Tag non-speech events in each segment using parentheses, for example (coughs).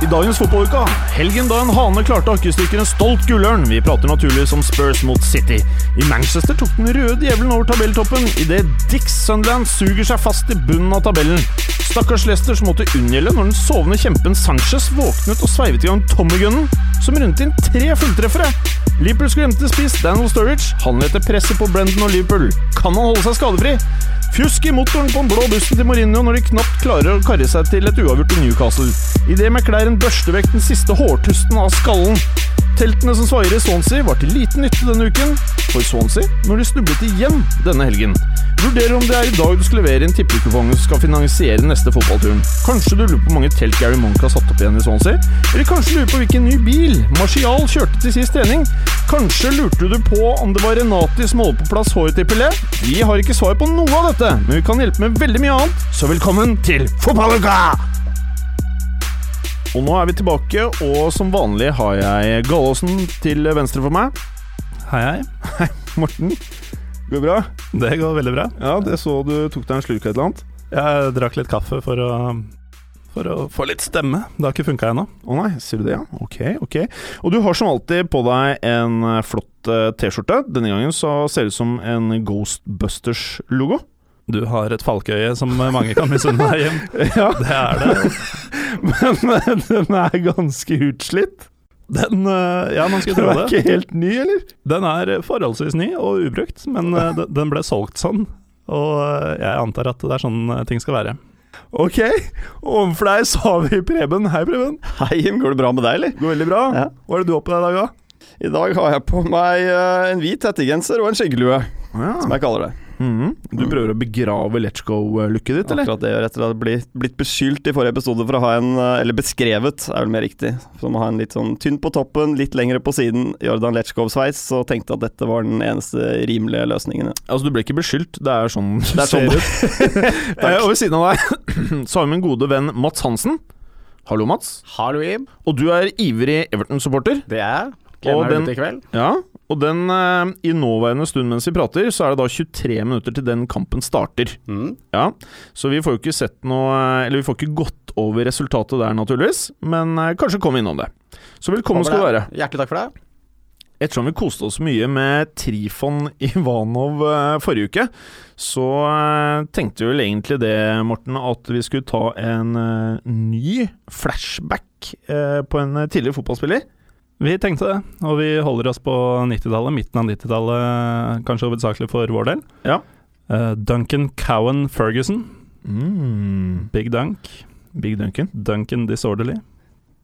I dagens fotballuka, helgen da en hane klarte å en stolt gullørn. Vi prater naturligvis om Spurs mot City. I Manchester tok den røde djevelen over tabelltoppen idet Dix Sunderland suger seg fast i bunnen av tabellen. Stakkars Leicester som måtte unngjelde når den sovende kjempen Sanchez våknet og sveivet i gang Tommygunnen, som rundet inn tre fulltreffere. Liverpools glemte spiss Daniel Sturridge. Han leter presset på Brendan og Liverpool. Kan han holde seg skadefri? Fjusk i motoren på den blå bussen til Mourinho når de knapt klarer å karre seg til et uavgjort i Newcastle. Idet McLaren børster vekk den siste hårtusten av skallen. Teltene som svaier i Swansea var til liten nytte denne uken for Swansea når de snublet igjen denne helgen. Vurderer om det er i dag du skal levere inn tippekupongen som skal finansiere neste fotballturen. Kanskje du lurer på hvor mange telt Gary Monk har satt opp igjen i Swansea? Eller kanskje lurer på hvilken ny bil Marcial kjørte til sist trening? Kanskje lurte du på om det var Renati som holdt på plass håret til Pelé? Vi har ikke svar på noe av dette, men vi kan hjelpe med veldig mye annet, så velkommen til Fotballuka! Og nå er vi tilbake, og som vanlig har jeg Gallåsen til venstre for meg. Hei, hei. Hei, Morten. Går det bra? Det går veldig bra. Ja, det så du tok deg en slurk av et eller annet. Jeg drakk litt kaffe for å, for å få litt stemme. Det har ikke funka ennå. Å nei, sier du det, ja? Ok, ok. Og du har som alltid på deg en flott eh, T-skjorte. Denne gangen så ser det ut som en Ghostbusters-logo. Du har et falkeøye som mange kan misunne deg, Jim. (laughs) Ja, Det er det. (laughs) men den er ganske utslitt. Den eh, Ja, man skulle Den er ikke helt ny, eller? Den er forholdsvis ny og ubrukt, men eh, (laughs) den- ble solgt sånn. Og eh, jeg antar at det er sånn ting skal være. Ok, overfor deg så har vi Preben. Hei, Preben. Hei, Jim. Går det bra med deg, eller? Går veldig bra. Ja. Hva er det du har på deg i dag, da? I dag har jeg på meg en hvit hettegenser og en skyggelue, Ja. som jeg kaller det. Mhm. Du prøver å begrave Let's Go-looket ditt, eller? Akkurat det gjør etter å ha blitt, blitt beskyldt i forrige episode for å ha en eh, Eller beskrevet, er vel mer riktig. Som å ha en litt sånn tynn på toppen, litt lengre på siden, Jordan Let's Go-sveis, så tenkte jeg at dette var den eneste rimelige løsningen. Altså, du ble ikke beskyldt, det er sånn Det er sånn ser ut. (laughs) (laughs) Eh, og ved siden av deg (clears throat) så har vi min gode venn Mats Hansen. Hallo, Mats. Hallo, Ib. Og du er ivrig Everton-supporter. Det er jeg. Og Gleder meg den- til i kveld. Ja, og den eh, i nåværende stund mens vi prater, så er det da 23 minutter til den kampen starter. Mm. Ja, Så vi får jo ikke sett noe Eller vi får ikke gått over resultatet der, naturligvis, men eh, kanskje komme innom det. Så velkommen skal du være. Hjertelig takk for det. Ettersom vi koste oss mye med Trifon Ivanov eh, forrige uke, så eh, tenkte vi vel egentlig det, Morten, at vi skulle ta en eh, ny flashback eh, på en tidligere fotballspiller. Vi tenkte det, og vi holder oss på 90-tallet, midten av 90-tallet, kanskje hovedsakelig for vår del. Ja. Uh, Duncan Cowan Ferguson. Mm. Big Dunk. Big Duncan. Duncan Disorderly.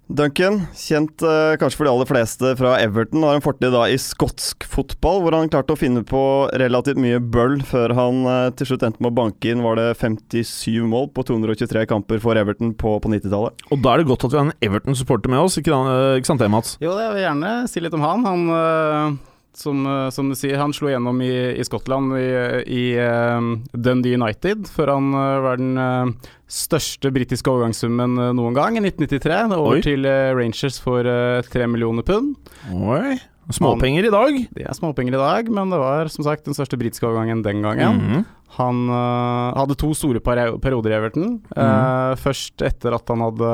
Duncan, kjent eh, kanskje for de aller fleste fra Everton, har en fortid da i skotsk fotball, hvor han klarte å finne på relativt mye bøll før han eh, til slutt endte med å banke inn var det 57 mål på 223 kamper for Everton på, på 90-tallet. Og da er det godt at vi har en Everton-supporter med oss, ikke, da- ikke sant det, Mats? Jo, jeg vil gjerne si litt om han. Han, øh, som, øh, som du sier, han slo gjennom i, i Skottland i, i øh, Dundee United, før han uh, var den uh, største britiske overgangssummen uh, noen gang, i 1993. Over Oi. til Rangers for tre millioner pund. Oi. Småpenger i dag. Det er småpenger i dag, men det var som sagt den største britiske overgangen den gangen. Mhm. Han øh, hadde to store perioder i Everton. Eh, først etter at han hadde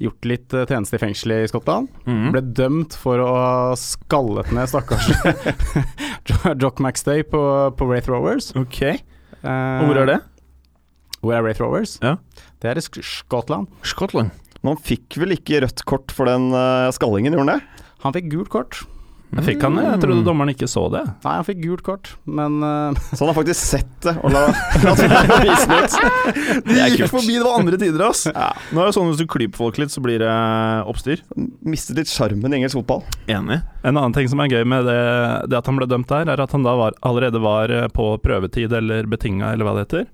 gjort litt øh, tjeneste i fengselet i Skottland. Mm. Ble dømt for å ha skallet ned stakkars (laughs) Jock McStay på, på Wraith Rovers. Ok. Og hvor er det? Hvor er Wraith Rovers? Ja. Det er i Sk Skottland. Skottland. Men han fikk vel ikke rødt kort for den eh, skallingen, gjorde han det? Han fikk gult kort. Jeg fikk han det, jeg trodde dommeren ikke så det. Nei, han fikk gult kort, men uh... (laughs) Så han har faktisk sett det og la, (laughs) vise det ut. Er gikk kult. forbi, det var andre tider, ass. Nå er det sånn hvis du klyper folk litt, så blir det oppstyr. Mistet litt sjarmen i engelsk fotball. Enig. En annen ting som er gøy med det, det at han ble dømt der, er at han da var, allerede var eh, på prøvetid eller betinga, eller hva det heter,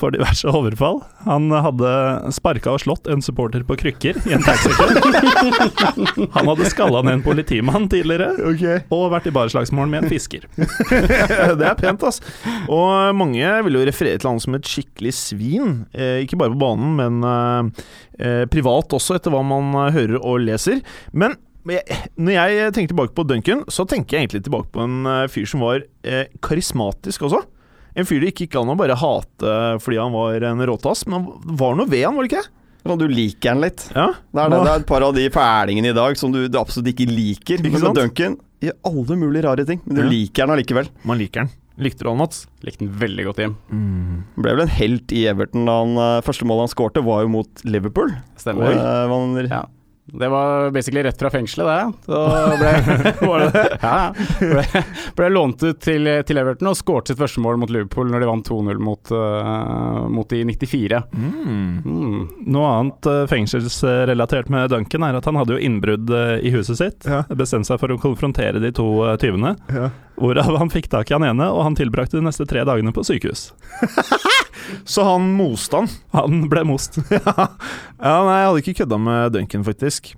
for diverse overfall. Han hadde sparka og slått en supporter på krykker i en taxikø. (laughs) Han hadde skalla ned en politimann tidligere okay. Og vært i barslagsmål med en fisker. (laughs) det er pent, ass. Og mange vil jo referere til han som et skikkelig svin. Eh, ikke bare på banen, men eh, eh, privat også, etter hva man eh, hører og leser. Men når jeg tenker tilbake på Duncan, så tenker jeg egentlig tilbake på en eh, fyr som var eh, karismatisk også. En fyr det ikke gikk an å bare hate fordi han var en råtass, men det var noe ved han, var det ikke? Og du liker han litt. Ja, Det er, det, det er et par av de fælingene i dag som du, du absolutt ikke liker. Ikke men? Duncan gjør alle mulige rare ting, men du Ja. liker han allikevel. Man liker han. Likte du han, Mats? Likte han veldig godt hjem. Mm. ble vel en helt i Everton da han eh, første målet han skårte, var jo mot Liverpool. Stemmer. Eh, man, Ja. Det var basically rett fra fengselet, det. Så ble, (laughs) var det det? Ja, ja. Ble, ble lånt ut til, til Everton og skåret sitt første mål mot Liverpool når de vant 2-0 mot, uh, mot de 94. Mm. Noe annet eh, fengselsrelatert med Duncan er at han hadde jo innbrudd eh, i huset sitt. Ja. Bestemte seg for å konfrontere de to tyvene. Ja. Hvorav han fikk tak i han ene, og han tilbrakte de neste tre dagene på sykehus. (laughs) Så han moste han. Han ble most. (laughs) ja. ja, nei, jeg hadde ikke kødda med Duncan, faktisk.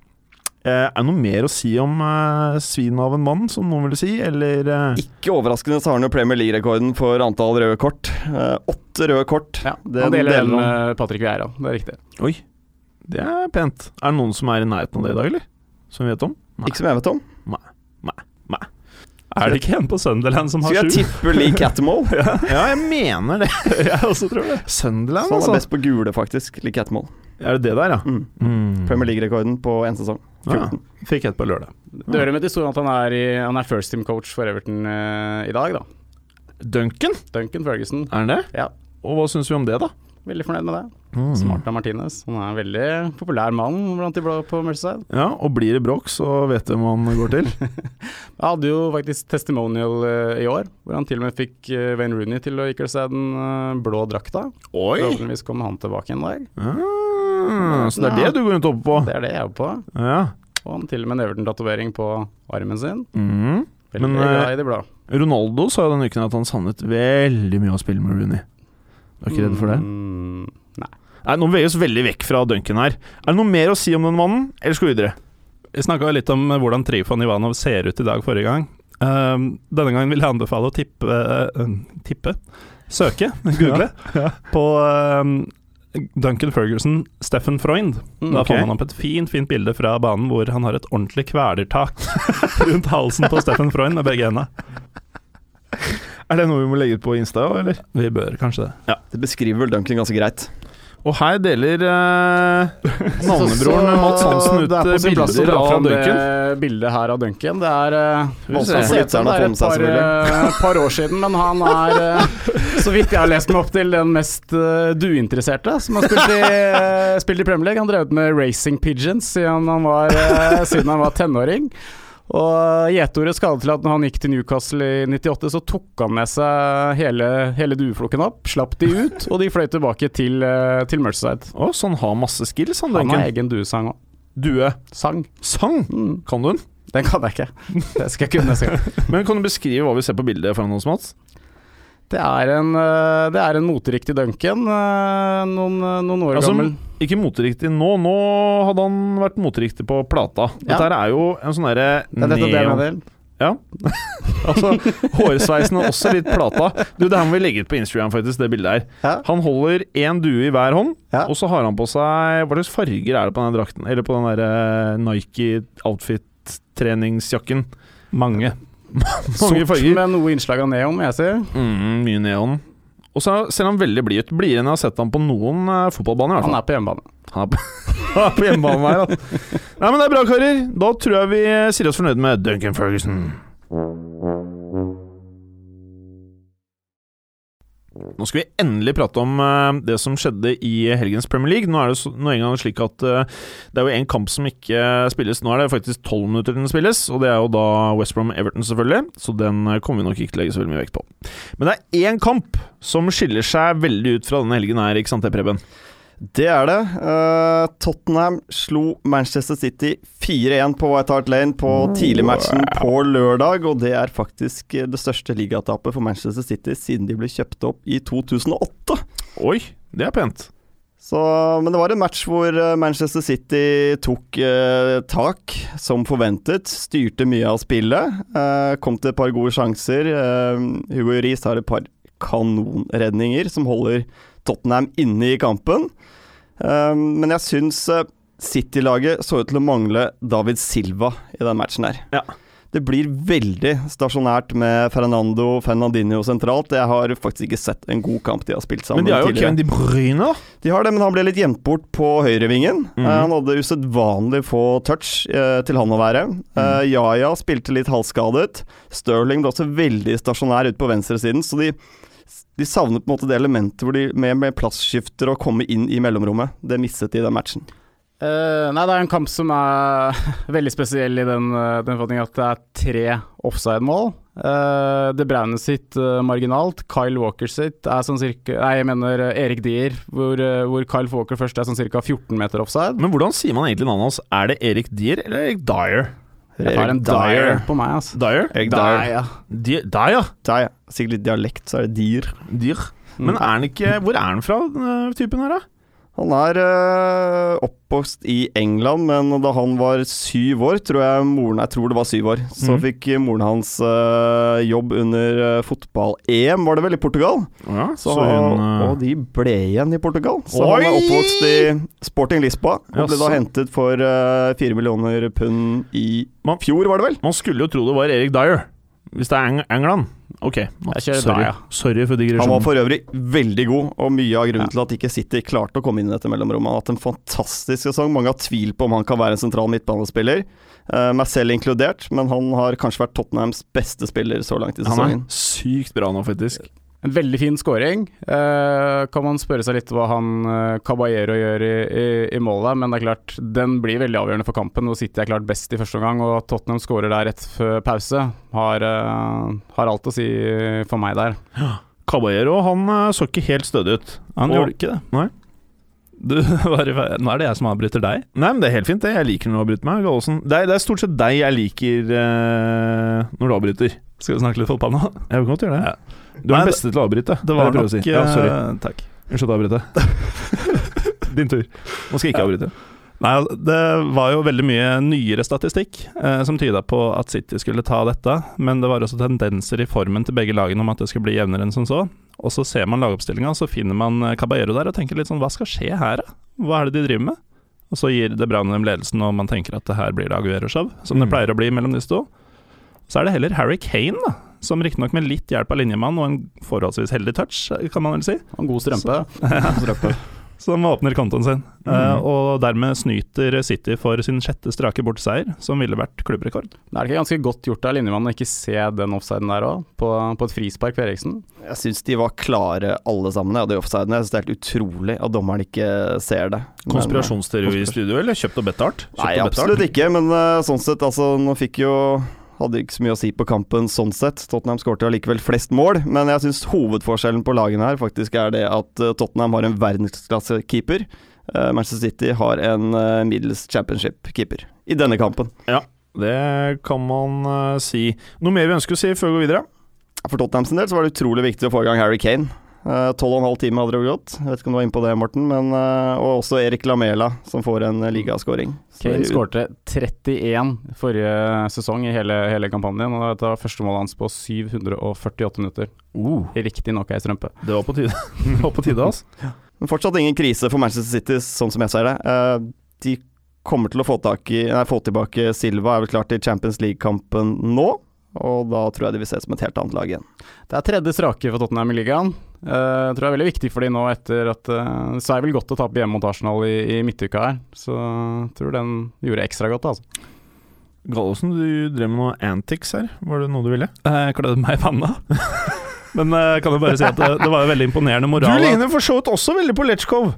Eh, er det noe mer å si om eh, svinet av en mann, som noen ville si, eller eh, ikke overraskende så har han jo Premier League-rekorden for antall røde kort. Eh, åtte røde kort. Ja, Det han deler den med Patrick Vieira, det er riktig. Oi, det er pent. Er det noen som er i nærheten av det i dag, eller? Som vi vet om? Nei. Ikke som jeg vet om. Er det ikke en på Sunderland som har Skal jeg tippe Lee Catmull? (laughs) Ja, jeg mener det. (laughs) Jeg også tror det. Sunderland, Så han er altså. best på gule, faktisk. Lee Catmull. Er det det der, ja? Mm. Mm. Premier League-rekorden på én sesong. Ja. Fikk et på lørdag. Det hører med til historien at han er, i, han er first team coach for Everton uh, i dag, da. Duncan, Duncan Ferguson. er han det? Ja. Og hva syns vi om det, da? Veldig fornøyd med det. Mm. Smart av Martinez. Han er en veldig populær mann blant de blå på Merceside. Ja, og blir det bråk, så vet du hvem han går til. (laughs) Jeg hadde jo faktisk testimonial eh, i år, hvor han til og med fikk eh, Wayne Rooney til å ikle seg den eh, blå drakta. Oi! Forhåpentligvis kommer han tilbake en dag. Ah, så det er det du går rundt oppe på? Det er det jeg er på. Ja. Og han til og med en Everton-tatovering på armen sin. Mm. Veldig Men, glad i det blå. Ronaldo sa jo denne uken at han savnet veldig mye å spille med Rooney. Du er ikke redd for det? Mm, Nei, Nå veier vi oss veldig vekk fra Duncan her. Er det noe mer å si om den mannen, eller skal vi videre? Vi snakka litt om hvordan Trifon Ivanov ser ut i dag forrige gang. Um, denne gangen vil jeg anbefale å tippe uh, Tippe? Søke, (laughs) google, på um, Duncan Ferguson, Steffen Freund. Mm, Da okay. får man opp et fint fint bilde fra banen hvor han har et ordentlig kvelertak (laughs) rundt halsen på Steffen Freund med begge hendene. Er det noe vi må legge ut på Insta, eller? Vi bør kanskje det. Ja. Det beskriver vel Duncan ganske greit. Og her deler eh, (laughs) navnebroren Mats Hansen ut det er på eh, sin plass å bilder dra av fram Duncan. Det bildet her av Duncan. Det er eh, se. lytterne det er få med et seg, par, eh, par år siden, men han er, eh, så vidt jeg har lest meg opp til, den mest uh, duinteresserte som har spilt i, eh, spilt i Premier League. Han drevet med racing pigeons siden han var, eh, siden han var tenåring. Og gjetordet skal til at når han gikk til Newcastle i 98, så tok han med seg hele, hele dueflokken opp, slapp de ut, og de fløy tilbake til, eh, til Merceside. Oh, så han har masse skills, han Han har egen duesang òg. Due. Sang. Sang! Mm. Kan du den? Den kan jeg ikke. Det skal jeg kunne neste gang. Men kan du beskrive hva vi ser på bildet foran oss, Mats? Det er en, eh, det er en moteriktig Duncan, eh, noen, noen år Altså, gammel. Ikke moteriktig nå. Nå hadde han vært moteriktig på plata. Dette Ja. er jo en sånn derre Det er dette neon- mener. Ja. (laughs) altså, hårsveisen er også litt plata. Du, Det her må vi legge ut på Instagram, faktisk, det bildet her. Ja. Han holder én due i hver hånd, Ja. og så har han på seg Hva slags farger er det på den drakten? Eller på den eh, Nike outfit-treningsjakken? Mange. Mange farger. med noe innslag av neon, jeg si. Mm, mye neon. Og så ser han veldig blid ut. Blidere enn jeg har sett ham på noen uh, fotballbaner. Han er på hjemmebane. Han er på, (laughs) han er på hjemmebane her, altså. Nei, men det er bra, karer. Da tror jeg vi sier oss fornøyd med Duncan Ferguson. Nå skal vi endelig prate om eh, det som skjedde i helgens Premier League. Nå er det så, nå en gang slik at eh, det er jo en kamp som ikke spilles. Nå er det faktisk tolv minutter til den spilles, og det er jo da West Brom Everton, selvfølgelig. Så den eh, kommer vi nok ikke til å legge så veldig mye vekt på. Men det er én kamp som skiller seg veldig ut fra denne helgen her, ikke sant det, Preben? Det er det. Uh, Tottenham slo Manchester City 4-1 på White Hart Lane på tidligmatchen på lørdag, og det er faktisk eh, det største ligatapet for Manchester City siden de ble kjøpt opp i 2008. Oi, det er pent. Så, men det var en match hvor eh, Manchester City tok eh, tak, som forventet. Styrte mye av spillet. Eh, kom til et par gode sjanser. Eh, Hugo Riis har et par kanonredninger som holder Tottenham inne i kampen. Eh, men jeg syns eh, City-laget så ut til å mangle David Silva i den matchen her. Ja. Det blir veldig stasjonært med Fernando Fernandinho sentralt. Jeg har faktisk ikke sett en god kamp de har spilt sammen Men de har jo. Kevin De Bruyne. De har det, men han ble litt gjemt bort på høyrevingen. Mm. Han hadde usedvanlig få touch eh, til han å være. Eh, Yaya spilte litt halvskadet. Sterling ble også veldig stasjonær ute på venstresiden, så de, de savner på en måte det elementet hvor de med, med plassskifter og kommer inn i mellomrommet. Det mistet de i den matchen. Uh, nei, det er en kamp som er (laughs) veldig spesiell i den, uh, den forfatningen at det er tre offside-mål. Uh, det Braune sitt uh, marginalt, Kyle Walker sitt er sånn cirka Nei, jeg mener eh, Erik Dier, hvor, eh, hvor Kyle Walker først er sånn cirka 14 meter offside. Men hvordan sier man egentlig navnet hans? Er det Erik Dier eller Erik Dyer? Jeg tar en Dyer på meg, altså. Dyer? Erik Dyer. Dyer. Sikkert litt dialekt, så er det dyr. Dyr. Men er han ikke Hvor er han fra, typen her, da? Han er øh, oppvokst i England, men da han var syv år, tror jeg moren Jeg tror det var syv år, så mm. fikk moren hans øh, jobb under øh, fotball-EM, var det vel, i Portugal? Ja, Så, så hun, og de ble igjen i Portugal. Så han er oppvokst i Sporting Lisboa, og ble da hentet for fire millioner pund i Man- fjor, var det vel? Man skulle jo tro det var Erik Dyer, hvis det er Eng England. Ok, Jeg kjører sorry. Dyer. Sorry for Han var for øvrig veldig god, og mye av grunnen til at ikke City klarte å komme inn i dette mellomrommet. Han har hatt en fantastisk sesong. Mange har tvil på om han kan være en sentral midtbanespiller, uh, meg selv inkludert, men han har kanskje vært Tottenhams beste spiller så langt i sesongen. Han er sykt bra nå, faktisk. En veldig fin scoring. Eh, kan man spørre seg litt hva han eh, Caballero gjør i, i, i målet, men det er klart, den blir veldig avgjørende for kampen. Nå sitter jeg klart best i første omgang, og Tottenham skårer der rett før pause. Har, eh, har alt å si for meg der. Caballero han eh, så ikke helt stødig ut. Han Og- gjorde ikke det. Nei. Du, (laughs) bare, nå er det jeg som avbryter deg. Nei, men det er helt fint, det. Jeg liker når du avbryter meg. Det, er, det er stort sett deg jeg liker uh, når du avbryter. Skal vi snakke litt fotball nå? Jeg vil godt gjøre det. Ja. Du er Nei, den beste til å avbryte. Det var nok å si. Ja, sorry. eh, Takk. Unnskyld at jeg avbryter. (laughs) Din tur. Nå skal jeg ikke avbryte. Nei, det var jo veldig mye nyere statistikk eh, som tyda på at City skulle ta dette, men det var også tendenser i formen til begge lagene om at det skulle bli jevnere enn som så. Og så ser man lagoppstillinga, så finner man eh, Caballero der og tenker litt sånn Hva skal skje her, da? Hva er det de driver med? Og så gir det Brann dem ledelsen, og man tenker at det her blir det Aguero-show, som det Mm. pleier å bli mellom disse to. Så er det heller Harry Kane, da. Som riktignok med litt hjelp av linjemann og en forholdsvis heldig touch, kan man vel si. En god strømpe. (laughs) strømpe. Som åpner kontoen sin, Mm. Uh, og dermed snyter City for sin sjette strake borteseier, som ville vært klubbrekord. Det er ikke ganske godt gjort av linjemannen å ikke se den offsiden der òg, på, på et frispark på Eriksen. Jeg syns de var klare alle sammen, ja, de offsidene. Jeg synes det er helt utrolig at dommeren ikke ser det. Konspirasjonsteori i studio, eller kjøpt og betalt? Kjøpt Nei, og betalt? absolutt ikke, men uh, sånn sett, altså, nå fikk jo hadde ikke så mye å si på kampen sånn sett. Tottenham skårte allikevel flest mål, men jeg syns hovedforskjellen på lagene her faktisk er det at eh, Tottenham har en verdensklassekeeper. Uh, Manchester City har en eh, middels championship-keeper i denne kampen. Ja, Det kan man eh, si. Noe mer vi ønsker å si før vi går videre? For Tottenham sin del så var det utrolig viktig å få i gang Harry Kane. Eh, Tolv og en halv time hadde det gått. Jeg vet ikke om du var inne på det, Morten. Men, eh, og også Erik Lamela, som får en eh, ligaskåring. Kane skårte 31 forrige sesong i hele, hele kampanjen, og dette var første målet hans på 748 minutter. Uh, Riktignok ei strømpe. det var på tide. (laughs) det var på tide, altså. (laughs) Men fortsatt ingen krise for Manchester City, sånn som jeg ser det. Eh, de kommer til å få, tak i, nei, få tilbake Silva, er vel klart til Champions League-kampen nå. Og da tror jeg de vil se som et helt annet lag igjen. Det er tredje strake for Tottenham i ligaen. Eh, Jeg tror det er veldig viktig for de nå etter at uh, Det svei vel godt å tape hjemme mot Arsenal i, i midtuka her, så jeg tror den gjorde ekstra godt, altså. Gallosen, du drev med noe antics her. Var det noe du ville? Eh, Jeg klødde meg i panna. (laughs) Men jeg kan jo bare si at det, det var jo veldig imponerende moral. Du ligner for så vidt også veldig på Lechkov!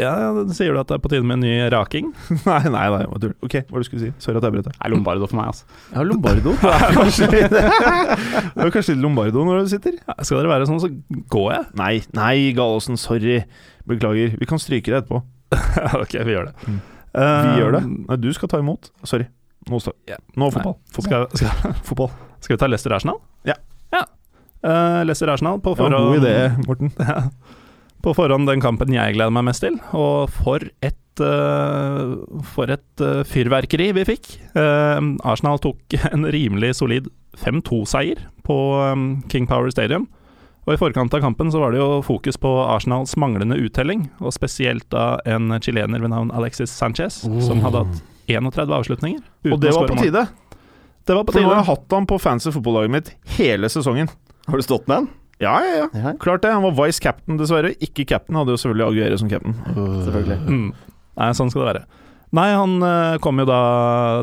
Ja, Sier du at det er på tide med en ny raking? (laughs) nei, nei, nei, hva tull. Ok, hva du skulle si? Sorry at jeg brøt deg. Det er Lombardo for meg, altså. Ja, Lombardo. (laughs) Det er kanskje litt, det er kanskje litt Lombardo når du sitter? Ja, skal dere være sånn, så går jeg. Nei, nei, Gallosen, sorry. Beklager. Vi kan stryke det etterpå. (laughs) ok, vi gjør det. Mm. Uh, Vi gjør det. Nei, du skal ta imot. Sorry. Nå, står- Ja. Nå fotball. Skal, skal, Fotball. skal vi ta Leicester Arsenal? Ja. ja. Uh, Leicester Arsenal på forhånd. Ja, god idé, Morten. På forhånd den kampen jeg gleder meg mest til. Og for et uh, For et uh, fyrverkeri vi fikk. Uh, Arsenal tok (laughs) en rimelig solid 5-2-seier på um, King Power Stadium. Og I forkant av kampen så var det jo fokus på Arsenals manglende uttelling, og spesielt da en chilener ved navn Alexis Sanchez, oh. som hadde hatt 31 avslutninger. Og det var på tide. Det var på tide. For nå har jeg hatt han på fancy fotballaget mitt hele sesongen. Har du stått med han? Ja, ja, ja. Klart det. Han var vice captain, dessverre. Ikke captain. Hadde jo selvfølgelig Aguero som captain. Uh, selvfølgelig. Mm. Nei, sånn skal det være. Nei, han uh, kom jo da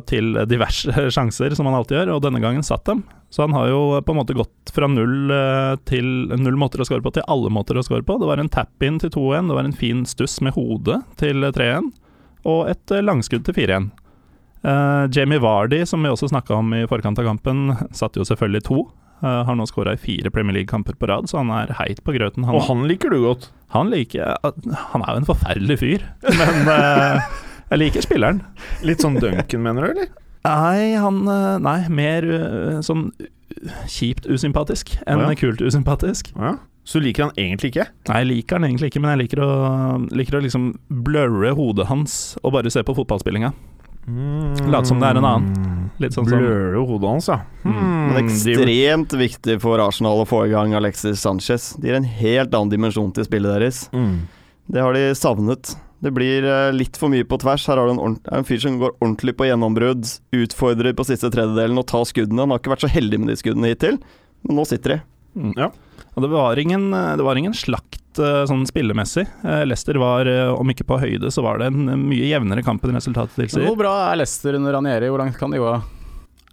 til diverse (laughs) sjanser, som han alltid gjør, og denne gangen satt dem. Så han har jo på en måte gått fra null uh, til null måter å score på til alle måter å score på. Det var en tap-in til 2-1, det var en fin stuss med hodet til 3-1, og et uh, langskudd til 4-1. Jamie Vardy, som vi også snakka om i forkant av kampen, satte jo selvfølgelig to. Uh, har nå skåra i fire Premier League-kamper på rad, så han er heit på grøten. Han, og han liker du godt? Han liker Han er jo en forferdelig fyr, men uh, (laughs) jeg liker spilleren. Litt sånn Duncan, mener du, eller? Nei, han uh, Nei, mer sånn kjipt usympatisk enn oh, ja. kult usympatisk. Ja. Så du liker han egentlig ikke? Nei, jeg liker han egentlig ikke, men jeg liker å, liker å liksom blurre hodet hans og bare se på fotballspillinga. Mm. Late som det er en annen. Litt sånn Bløre hodet hans, ja. Mm. Men hmm. ekstremt viktig for Arsenal å få i gang Alexis Sanchez. Det gir en helt annen dimensjon til spillet deres. Mm. Det har de savnet. Det blir eh, litt for mye på tvers. Her har du en, en fyr som går ordentlig på gjennombrudd, utfordrer på siste tredjedelen og tar skuddene. Han har ikke vært så heldig med de skuddene hittil, men nå sitter de. Mm. Ja. Og det var ingen, det var ingen slakt uh, sånn spillemessig. Uh, Leicester var, uh, om ikke på høyde, så var det en mye jevnere kamp enn resultatet tilsier. Hvor bra er Leicester under Ranieri? Hvor langt kan de gå?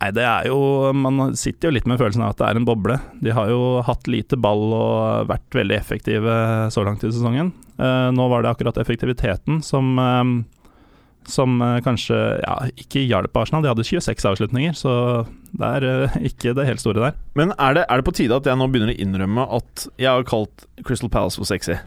Nei, det er jo Man sitter jo litt med følelsen av at det er en boble. De har jo hatt lite ball og vært veldig effektive så langt i sesongen. nå var det akkurat effektiviteten som som uh, kanskje ja, ikke hjalp Arsenal. De hadde 26 avslutninger, så det er uh, ikke det helt store der. Men er det, er det, på tide at jeg nå begynner å innrømme at jeg har kalt Crystal Palace for sexy?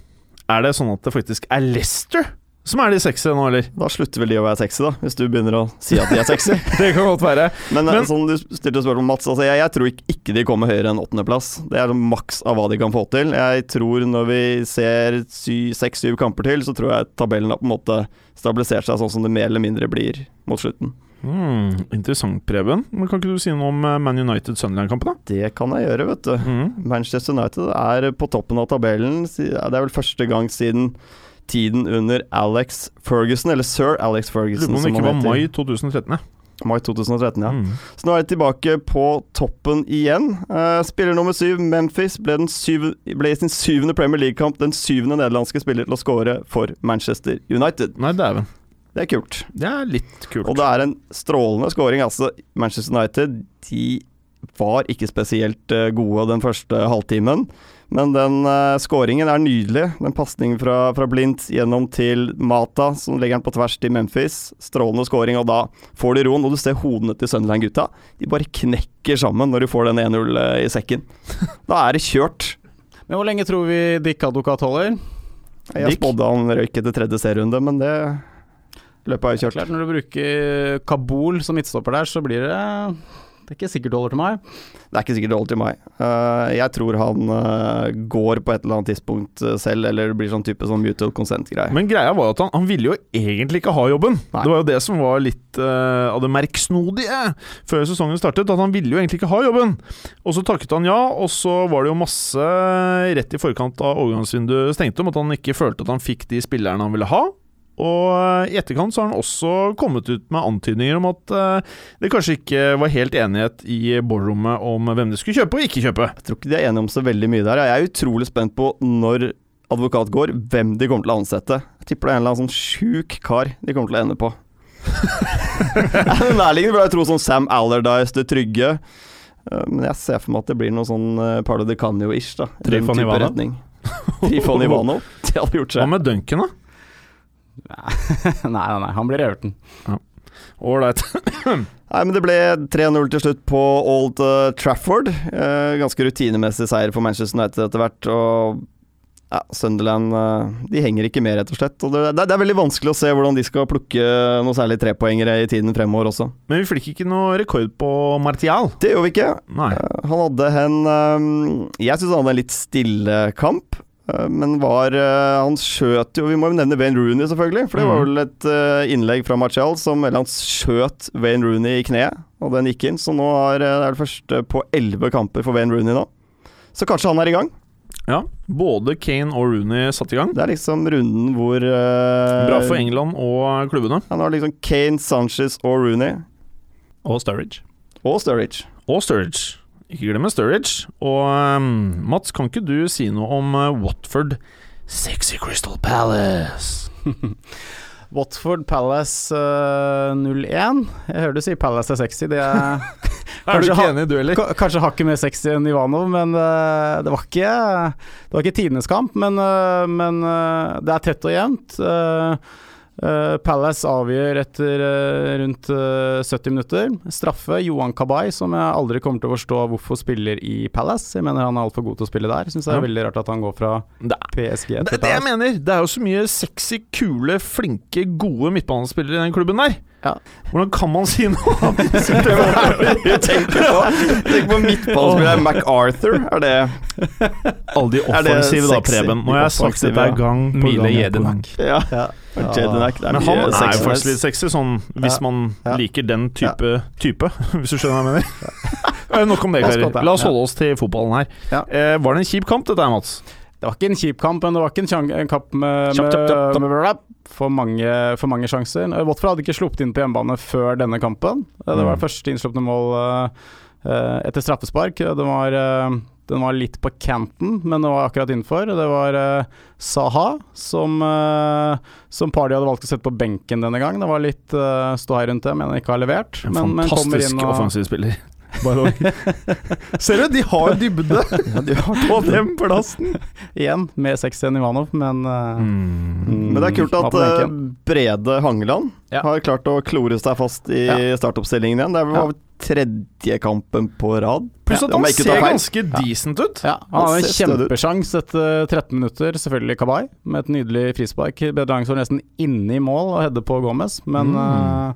Er det sånn at det faktisk er Leicester som er de sexy nå, eller? Da slutter vel de å være sexy, da, hvis du begynner å si at de er sexy. (laughs) det kan godt være. Men, eh, Men sånn du stilte spørsmål Mats, altså jeg, jeg, tror ikke de kommer høyere enn åttendeplass. Det er maks av hva de kan få til. Jeg tror når vi ser seks-syv kamper til, så tror jeg tabellen har på en måte stabilisert seg sånn som det mer eller mindre blir mot slutten. Mm, interessant, Preben. Men Kan ikke du si noe om eh, Man United-Sunderland-kampen? Det kan jeg gjøre, vet du. Mm. Manchester United er på toppen av tabellen. Det er vel første gang siden tiden under Alex Ferguson, eller sir Alex Ferguson. Lurer på om det ikke var mai 2013, ja. Mai 2013, ja. Mm. Så nå er de tilbake på toppen igjen. Uh, spiller nummer syv, Memphis, ble, syv, ble, i sin syvende Premier League-kamp den syvende nederlandske spiller til å skåre for Manchester United. Nei, dæven. Det er kult. Det er litt kult. Og det er en strålende scoring. Altså, Manchester United de var ikke spesielt uh, gode den første halvtimen. Men den uh, skåringen er nydelig. Den pasningen fra, fra Blindt gjennom til Mata, som legger den på tvers til Memphis. Strålende skåring, og da får de roen. Og du ser hodene til Sunderland-gutta. De bare knekker sammen når du får den 1-0 eh, i sekken. (laughs) Da er det kjørt. Men hvor lenge tror vi Dick Advokat holder? Jeg spådde han røyk etter tredje serierunde, men det løpet har jo kjørt. Klart, når du bruker Kabul som midtstopper der, så blir det det er ikke sikkert det holder til meg. Det er ikke sikkert det holder til meg. Uh, jeg tror han uh, går på et eller annet tidspunkt uh, selv, eller det blir sånn type sånn mutual consent-greie. Men greia var jo at han, han, ville jo egentlig ikke ha jobben. Nei. Det var jo det som var litt av det merksnodige før sesongen startet, at han ville jo egentlig ikke ha jobben. Og så takket han ja, og så var det jo masse rett i forkant av overgangsvinduet stengte om at han ikke følte at han fikk de spillerne han ville ha. Og eh, i etterkant så har han også kommet ut med antydninger om at uh, det kanskje ikke var helt enighet i boardrommet om hvem de skulle kjøpe og ikke kjøpe. Jeg tror ikke de er enige om så veldig mye der. Jeg er utrolig spent på når advokat går, hvem de kommer til å ansette. Jeg tipper det er en eller annen sånn sjuk kar de kommer til å ende på. (laughs) Nærliggende burde jeg tro sånn Sam Allardyce, det trygge. Uh, men jeg ser for meg at det blir noe sånn Parlo de Canio-ish. Trifon Ivanov? Trifon Ivanov. (laughs) Det hadde gjort seg. Hva med Duncan, da? Nei, (laughs) nei, nei, han blir Everton. Ålreit. (coughs) Nei, men Det ble 3-0 til slutt på Old uh, Trafford. Eh, ganske rutinemessig seier for Manchester United etter hvert. Og ja, Sunderland uh, de henger ikke med, rett og slett. Og det, det, det, er veldig vanskelig å se hvordan de skal plukke noe særlig trepoengere i tiden fremover også. Men vi fikk ikke noe rekord på Martial. Det gjorde vi ikke. han hadde en Jeg syns han hadde en litt stille kamp. Eh, Men var eh, Han skjøt jo Vi må jo nevne Wayne Rooney, selvfølgelig. For det var Mhm. vel et eh, innlegg fra Martial som Eller han skjøt Wayne Rooney i kneet, og den gikk inn. Så nå er det det første på elleve kamper for Wayne Rooney nå. Så kanskje han er i gang. Ja, både Kane og Rooney satt i gang. Det er liksom runden hvor uh, Bra for England og klubbene. Han har liksom Kane, Sanchez og Rooney. Og Sturridge. Og Sturridge. Og Sturridge. Ikke glemme Sturridge. Og um, Mats, kan ikke du si noe om uh, Watford Sexy Crystal Palace? (laughs) Watford Palace uh, 0-1. Jeg hører du sier Palace er sexy. Det er (laughs) Er du ikke enig, du heller? Ka- Kanskje hakket mer sexy enn Ivanov, men uh, det var ikke Det var ikke tidenes kamp. Men, uh, men eh, det er tett og jevnt. Eh, eh, Palace avgjør etter uh, rundt uh, 70 minutter. Straffe Johan Kabay, som jeg aldri kommer til å forstå hvorfor spiller i Palace. Jeg mener han er altfor god til å spille der. Syns det er Ja. veldig rart at han går fra Det PSG det, til det jeg mener. Det er jo så mye sexy, kule, flinke, gode midtbanespillere i den klubben der. Ja. Hvordan kan man si noe annet? (laughs) Tenk på, tenk på midtbanespilleren MacArthur. Er det Alle de offensive, da. Preben. Nå har jeg sagt dette gang på Mile gang. på Jedinak. Ja. Ja. Ja. Jedinak. Er Men han er jo faktisk litt sexy, sånn hvis Ja. man Ja. liker den type type, (laughs) hvis du skjønner hva jeg mener. (laughs) Nok om det, karer. La oss holde oss til fotballen her. Ja. Eh, var det en kjip kamp, dette her, Mats? Det var ikke en kjip kamp, men det var ikke en, en kamp med, Kjapp, med, med, med for, mange, for mange sjanser. Eh, Watford hadde ikke sluppet inn på hjemmebane før denne kampen. Eh, Det var Mm. første innslupne mål eh, eh, etter straffespark. Det var, eh, den var litt på canten, men det var akkurat innenfor. Det var uh, Saha som, uh, som Party hadde valgt å sette på benken denne gang. Det var litt uh, ståhei rundt det, men han ikke har levert. En Men, fantastisk men og offensiv spiller. (laughs) Ser du, de har dybde (laughs) på den plassen! igjen med 6-1 Ivanov, men uh, Men det er kult at. Brede Hangeland Ja. har klart å klore seg fast i Ja. startoppstillingen igjen. Det er Ja. Tredje kampen på rad. Pluss at han ser ganske decent ut. Ja, han Han hadde en kjempesjanse etter 13 minutter, selvfølgelig Kabay, med et nydelig frispark. Bedrang står nesten inne i mål og hedde på Gomez, men Mm. uh,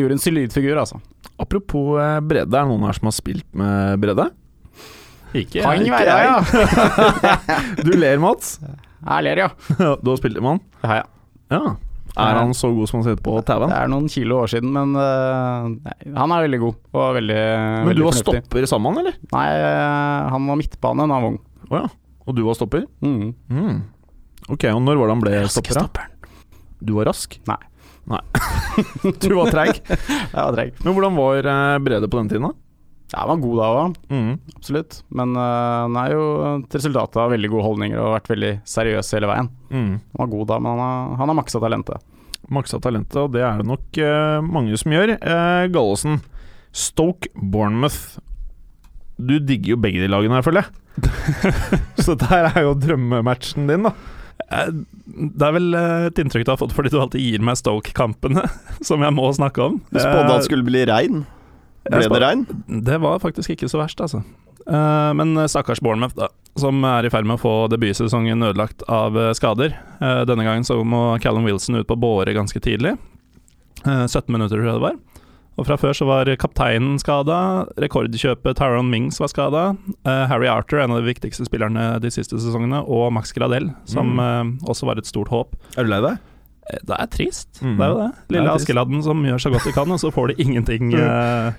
gjorde en solid figur, altså. Apropos bredde, er det noen her som har spilt med bredde? Ikke Kan ikke være, ja. (laughs) Du ler, Mats. Jeg ler, ja. (laughs) Du har spilt med han? Ja, ja. Ja. Er han så god som han ser ut på TV-en? Det er noen kilo år siden, men uh, nei, han er veldig god og veldig, Men veldig du var fornuftig. stopper sammen, eller? Nei, uh, han var midtbane da han var ung. Å ja. Og du var stopper? Mm. Mm. Ok, og når var det han ble stopper? da? Du var rask? Nei. Nei. (laughs) du var treig. (laughs) Jeg var treig. Men hvordan var eh, Brede på den tiden, da? Ja, han var god da òg, Mm. absolutt. Men uh, han er jo et resultat av veldig gode holdninger og har vært veldig seriøs hele veien. Mm. Han var god da, men han har, han har maksa talentet. Maksa talentet, og det er det nok uh, mange som gjør. Uh, Gallosen, Stoke Bournemouth. Du digger jo begge de lagene her, føler jeg. (laughs) Så dette her er jo drømmematchen din, da. Det er vel et inntrykk du har fått fordi du alltid gir meg Stoke-kampene, (laughs) som jeg må snakke om. Du spådde at det skulle bli regn. Ble det regn? Det var faktisk ikke så verst, altså. Eh, men stakkars Bournemouth, da, som er i ferd med å få debutsesongen ødelagt av eh, skader. Eh, denne gangen så må Callum Wilson ut på båre ganske tidlig. Eh, 17 minutter, tror jeg det var. Og fra før så var kapteinen skada, rekordkjøpet Tyrone Mings var skada. Harry Arthur, en av de viktigste spillerne de siste sesongene, og Max Gradel, som mm. også var et stort håp. Er du lei deg? Eh, Det er trist, Mm. det er jo det. Lille det. Askeladden som gjør så godt de kan, og så får de ingenting. Uh,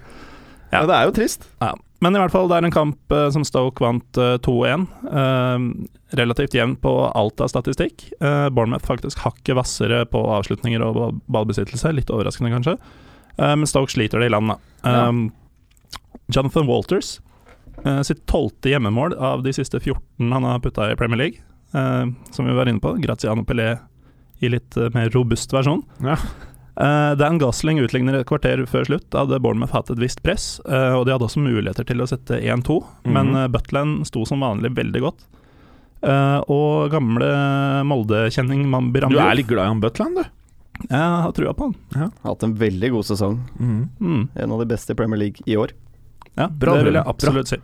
Ja, det er jo trist. ja. Men i hvert fall, det er en kamp uh, som Stoke vant uh, 2-1. Eh, relativt jevn på alt av statistikk. Bournemouth faktisk hakket hvassere på avslutninger og ballbesittelse. Litt overraskende, kanskje. Men Stoke sliter det i land, da. Ja. Jonathan Walters sitt tolvte hjemmemål av de siste 14 han har putta i Premier League. Som vi var inne på. Graziano Pelé i litt eh, mer robust versjon. Ja. Uh, Dan Gosling utligner et kvarter før slutt. Da hadde Bournemouth hatt et visst press, uh, og de hadde også muligheter til å sette 1-2, men Mhm. uh, Butland sto som vanlig veldig godt. Eh, og gamle Molde-kjenning Mambi Du er litt glad i han Butland, du. Jeg har trua på han. Hatt en veldig god sesong. Mm. -hmm. En av de beste i Premier League i år. Ja, Bra, det vil jeg absolutt si.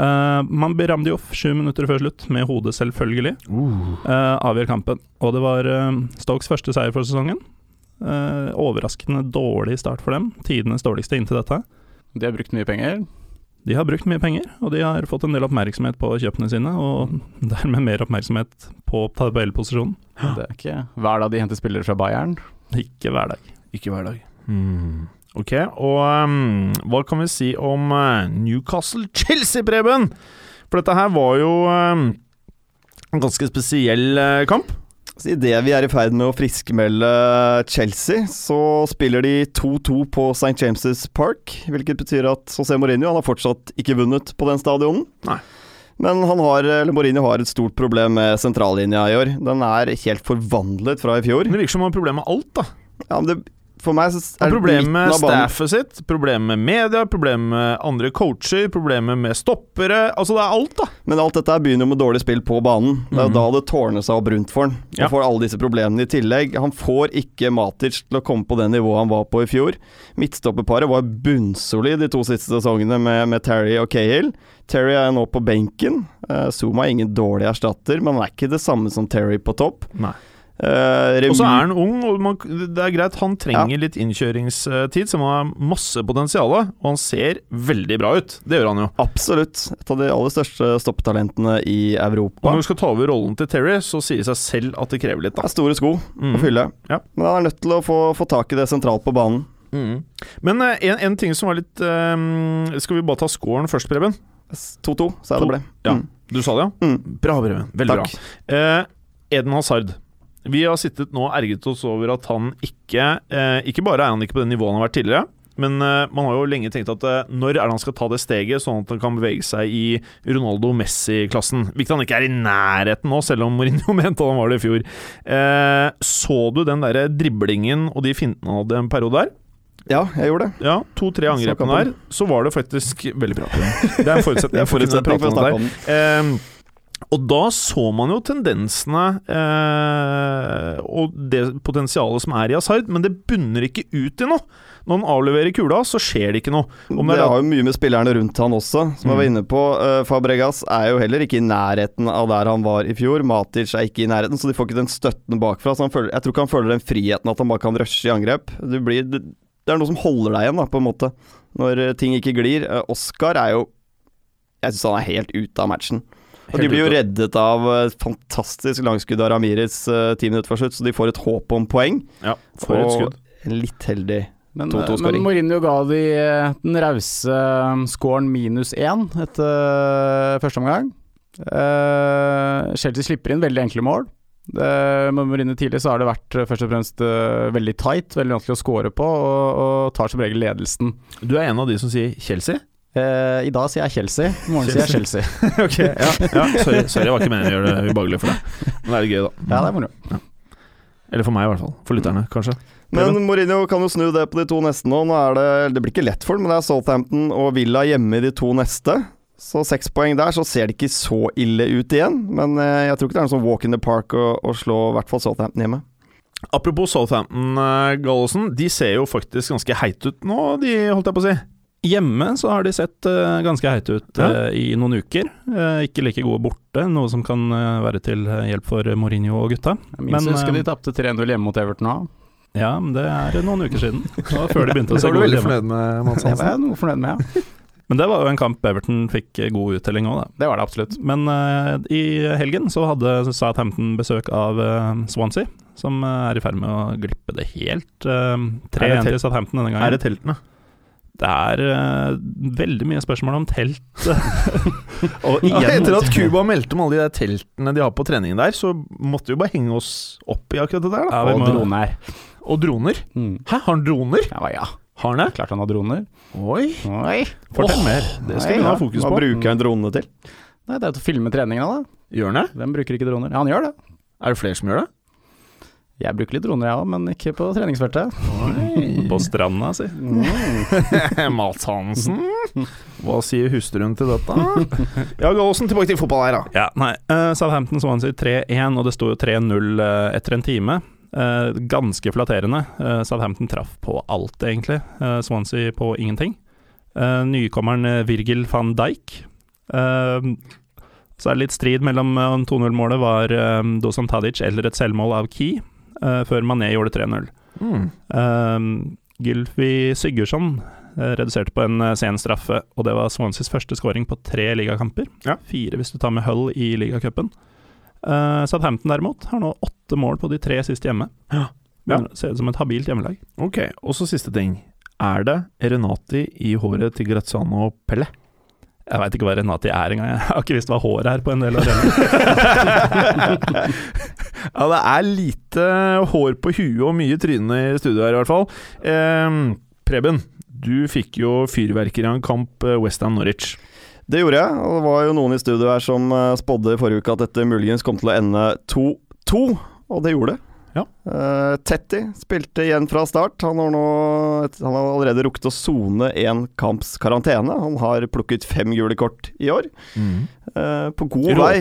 Uh, Mambi jo sju minutter før slutt, med hodet selvfølgelig, eh, avgjør kampen. Og det var eh, Stokes første seier for sesongen. Eh, overraskende dårlig start for dem. Tidenes dårligste inntil dette. De har brukt mye penger. De har brukt mye penger, og de har fått en del oppmerksomhet på kjøpene sine, og dermed mer oppmerksomhet på tabellposisjonen. Det er ikke hver dag de henter spillere fra Bayern. Ikke hver dag. Ikke hver dag. Hmm. Ok, og um, hva kan vi si om uh, Newcastle-Chelsea, (laughs) Preben? For dette her var jo um, en ganske spesiell uh, kamp. Så Idet vi er i ferd med å friskmelde Chelsea, så spiller de 2-2 på St. James' Park. Hvilket betyr at José Mourinho han har fortsatt ikke vunnet på den stadionen. Nei. Men han har, eller Mourinho har et stort problem med sentrallinja i år. Den er helt forvandlet fra i fjor. Det virker som han har problemer med alt, da. Ja, men det, for meg så er Problemet med staffet sitt, problemet med media, problemet med andre coacher, problemet med stoppere. Altså, det er alt, da. Men alt dette begynner jo med dårlig spill på banen. Det er Mhm. da det tårner seg opp rundt for han. Han Ja. får alle disse problemene i tillegg. Han får ikke Matic til å komme på det nivået han var på i fjor. Midtstopperparet var bunnsolid de to siste sesongene med, med Terry og Cahill. Terry er nå på benken. Uh, Zuma er ingen dårlig erstatter, men han er ikke det samme som Terry på topp. Nei. Uh, Og så er han ung, og man, det er greit, han trenger litt innkjøringstid, så han har masse potensial, og han ser veldig bra ut. Det gjør han jo. Absolutt et av de aller største stopptalentene i Og Europa. når du skal ta over rollen til Terry, så sier det seg selv at det krever litt, Det er store sko Mm. å fylle, Ja. men han er nødt til å få, få tak i det sentralt på banen. Mm. Men uh, en, en ting som var litt uh, Skal vi bare ta scoren først, Preben? 2-2, sa jeg det ble. ja. Mm. Du sa det, ja? Mm. Bra, Preben. Veldig Takk. bra. Eh, Eden Hazard. Vi har sittet nå og erget oss over at han ikke eh, Ikke bare er han ikke på det nivået han har vært tidligere, men eh, man har jo lenge tenkt at eh, når er det han skal ta det steget, sånn at han kan bevege seg i Ronaldo-Messi-klassen? Hvilket han ikke er i nærheten nå, selv om Mourinho (laughs) mente han var det i fjor. Eh, så du den derre driblingen og de fintene han hadde en periode der? Ja, jeg gjorde det. Ja, to-tre angrepene der, så var det faktisk Veldig bra. (laughs) Det er en forutsetning. For å snakke om den. Og da så man jo tendensene eh, og det potensialet som er i Hazard, men det bunner ikke ut i noe. Når han avleverer kula, så skjer det ikke noe. Om det det har jo mye med spillerne rundt han også, som jeg var Mm. inne på. Eh, Fabregas er jo heller ikke i nærheten av der han var i fjor. Matic er ikke i nærheten, så de får ikke den støtten bakfra. Så han føler, jeg tror ikke han føler den friheten at han bare kan rushe i angrep. Det, blir, det, det er noe som holder deg igjen, da, på en måte, når eh, ting ikke glir. Eh, Oscar er jo Jeg syns han er helt ute av matchen. Og De blir jo reddet av eh, et fantastisk langskudd av Ramires uh, ti minutter før slutt, så de får et håp om poeng. Ja, for et skudd. en litt heldig Men, 2-2 men scoring. Mourinho ga de eh, den rause eh, scoren minus én etter eh, første omgang. Uh, Chelsea slipper inn veldig enkle mål. Det, med Mourinho tidlig så har det vært eh, først og fremst uh, veldig tight, veldig vanskelig å score på, og, og tar som regel ledelsen. Du er en av de som sier Chelsea? Eh, I dag sier jeg Chelsea, i morgen sier jeg Chelsea. (laughs) ok, ja, ja sorry, sorry, jeg var ikke meningen å gjøre det ubehagelig for deg. Men det er gøy, da. Ja, det er moro. Eller for meg, i hvert fall. For lytterne, kanskje. Men Mourinho kan jo snu det på de to neste nå. Nå er det Det blir ikke lett for ham, men det er Southampton og Villa hjemme i de to neste. Så seks poeng der, så ser det ikke så ille ut igjen. Men eh, jeg tror ikke det er noe sånn walk in the park å, å slå i hvert fall Southampton hjemme. Apropos Southampton, uh, Gallosen. De ser jo faktisk ganske heite ut nå, de, holdt jeg på å si. Hjemme så har de sett uh, ganske heite ut Ja. eh, i noen uker. Uh, ikke like gode borte, noe som kan være til hjelp for Mourinho og gutta. Jeg minst Men, husker de tapte 3-0 hjemme mot Everton òg. Ja, men det er noen uker siden. Det var før de begynte å (laughs) se gode Det se var du veldig fornøyd med, Mads Det var Hansen. jeg noe fornøyd med, ja. (laughs) Men det var jo en kamp Everton fikk god uttelling òg, da. Det var det absolutt. Men uh, i helgen så hadde Southampton besøk av uh, Swansea, som uh, er i ferd med å glippe det helt. Uh, Er 3-1 telt- til Southampton denne gangen. Er det teltene? Det er uh, veldig mye spørsmål om telt. (laughs) (laughs) og Ja, etter at Cuba meldte om alle de der teltene de har på treningen der, så måtte vi bare henge oss opp i akkurat det der. da Ja, Og må- droner. Og droner. Mm. Hæ, har han droner? Ja, ja. Har han det? Klart han har droner. Oi, Oi. fortell mer. Det skal vi ha fokus på. Hva bruker han dronene til? Nei, det er til å filme treningene, da. Gjør han det? Hvem bruker ikke droner? Ja, han gjør det. Er det flere som gjør det? Jeg bruker litt droner, jeg òg, men ikke på treningsfeltet. på stranda, si. (laughs) Mats Hansen. Hva sier hustruen til dette? (laughs) Ja, Gallosen, tilbake til fotball her, da. Ja, nei. Uh, Southampton Swansea 3-1, og det sto jo 3-0 uh, etter en time. Uh, ganske flatterende. Uh, Southampton traff på alt, egentlig. Eh, Swansea på ingenting. Eh, nykommeren eh, Virgil van Dijk. Eh, så er det litt strid mellom eh, om 2-0-målet var um, Dusan Tadic eller et selvmål av Key, eh, før Mané gjorde 3-0. Mm. Uh, Gylfi Sigurdsson Eh, reduserte på en sen straffe, og det var Swanseys første skåring på tre ligakamper. Ja. Fire hvis du tar med Hull i ligacupen. Uh, Southampton derimot har nå åtte mål på de tre siste hjemme. Ja. Ja. Ser se ut som et habilt hjemmelag. Ok, og så siste ting. Er det Renati i håret til Graziano Pelle? Jeg veit ikke hva Renati er engang. Jeg har ikke visst hva håret er på en del av (laughs) arenaer. Ja, det er lite hår på huet og mye tryne i studio her, i hvert fall. Eh, Preben, du fikk jo fyrverkeri av en kamp eh, Westham Norwich. Det gjorde jeg, og det var jo noen i studio her som eh, spådde i forrige uke at dette muligens kom til å ende 2-2, og det gjorde det. Ja. Uh, Tetti spilte igjen fra start. Han har, nå, han har allerede rukket å sone én kamps karantene. Han har plukket fem gule kort i år. Uh, på god vei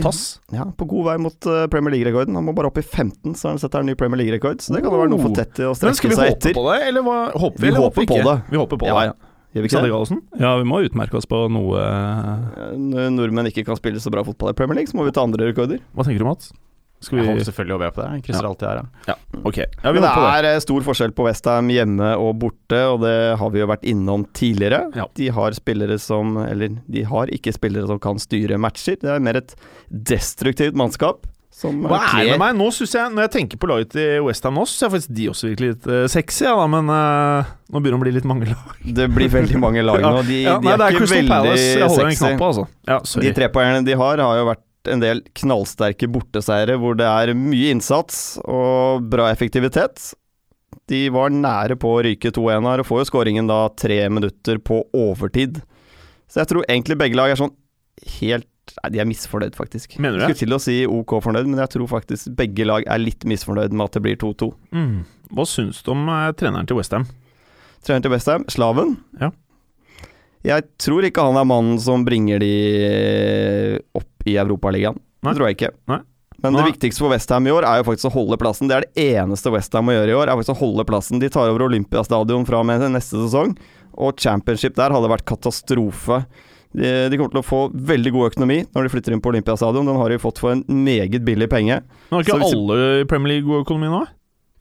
ja, på god vei mot uh, Premier League-rekorden. Han må bare opp i 15, så har han setter en ny Premier League-rekord. Så det kan jo være noe for Tetti å strekke seg etter. Men skal vi håpe på det, eller hva? Håper vi, Vi eller håper håper på det. Vi håper på Ja, det. ja. Gjør vi ikke det? Gallosen? Ja, vi må utmerke oss på noe Når nordmenn ikke kan spille så bra fotball i Premier League, så må vi ta andre rekorder. Hva tenker du, Mats? Skal Jeg vi håper selvfølgelig å være på det. Jeg krysser Ja. alltid her. Ja. Okay. ja, Men det det. er eh, stor forskjell på Westham hjemme og borte, og det har vi jo vært innom tidligere. Ja. De har spillere som Eller de har ikke spillere som kan styre matcher. Det er mer et destruktivt mannskap. Som Hva er det med meg? Nå synes jeg, Når jeg tenker på laget til Westham nå, syns jeg faktisk de også virker litt uh, sexy, ja, da, men uh, nå begynner det å bli litt mange lag. Det blir veldig mange lag (laughs) nå. De, Ja, de nei, er, er ikke Crystal veldig Palace. Jeg holder en sexy. knapp altså. Ja, De trepoengene de har, har jo vært en del knallsterke borteseiere hvor det er mye innsats og bra effektivitet. De var nære på å ryke 2-1 her, og får jo skåringen da tre minutter på overtid. Så jeg tror egentlig begge lag er sånn helt Nei, de er misfornøyd, faktisk. Mener du Jeg det? skulle til å si OK fornøyd, men jeg tror faktisk begge lag er litt misfornøyd med at det blir 2-2. Mm. Hva syns du om eh, treneren til Westham? Treneren til Westham, Slaven. Ja. Jeg tror ikke han er mannen som bringer de opp i Europaligaen. Det tror jeg ikke. Nei. Men Nei. det viktigste for Westham i år er jo faktisk å holde plassen. Det er det eneste Westham må gjøre i år, er faktisk å holde plassen. De tar over Olympiastadion fra og med neste sesong, og championship der hadde vært katastrofe. De, de kommer til å få veldig god økonomi når de flytter inn på Olympiastadion. Den har de fått for en meget billig penge. Men har ikke Så alle i Premier League god økonomi nå?